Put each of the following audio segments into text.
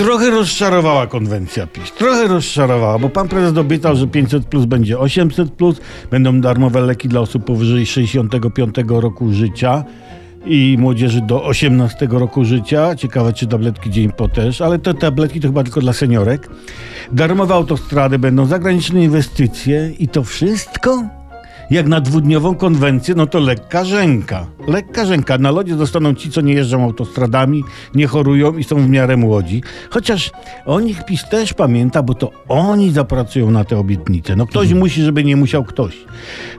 Trochę rozczarowała konwencja PiS. Trochę rozczarowała, bo pan prezes obiecał, że 500 plus będzie 800 plus, będą darmowe leki dla osób powyżej 65 roku życia i młodzieży do 18 roku życia. Ciekawe, czy tabletki dzień po też, ale te tabletki to chyba tylko dla seniorek. Darmowe autostrady będą, zagraniczne inwestycje i to wszystko jak na dwudniową konwencję, no to lekka rzęka. Lekka rzęka. Na lodzie zostaną ci, co nie jeżdżą autostradami, nie chorują i są w miarę młodzi. Chociaż o nich PiS też pamięta, bo to oni zapracują na te obietnice. No ktoś musi, żeby nie musiał ktoś.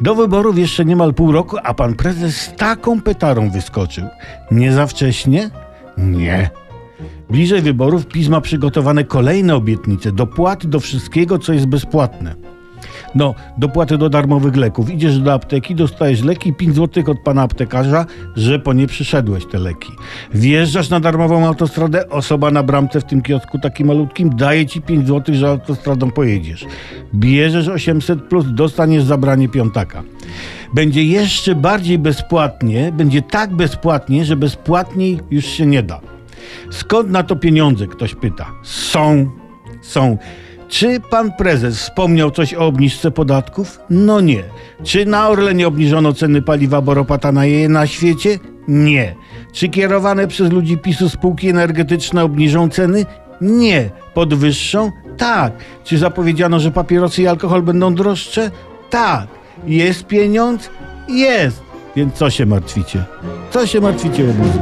Do wyborów jeszcze niemal pół roku, a pan prezes z taką petarą wyskoczył. Nie za wcześnie? Nie. Bliżej wyborów PiS ma przygotowane kolejne obietnice, dopłaty do wszystkiego, co jest bezpłatne. No, dopłaty do darmowych leków. Idziesz do apteki, dostajesz leki, 5 zł od pana aptekarza, że po nie przyszedłeś te leki. Wjeżdżasz na darmową autostradę, osoba na bramce w tym kiosku takim malutkim daje ci 5 zł, że autostradą pojedziesz. Bierzesz 800 plus, dostaniesz zabranie piątaka. Będzie jeszcze bardziej bezpłatnie, będzie tak bezpłatnie, że bezpłatniej już się nie da. Skąd na to pieniądze? Ktoś pyta. Są, są. Czy pan prezes wspomniał coś o obniżce podatków? No nie. Czy na Orlenie obniżono ceny paliwa, bo ropa tanieje na świecie? Nie. Czy kierowane przez ludzi PiSu spółki energetyczne obniżą ceny? Nie. Podwyższą? Tak. Czy zapowiedziano, że papierosy i alkohol będą droższe? Tak. Jest pieniądz? Jest. Więc co się martwicie? Co się martwicie, obozu?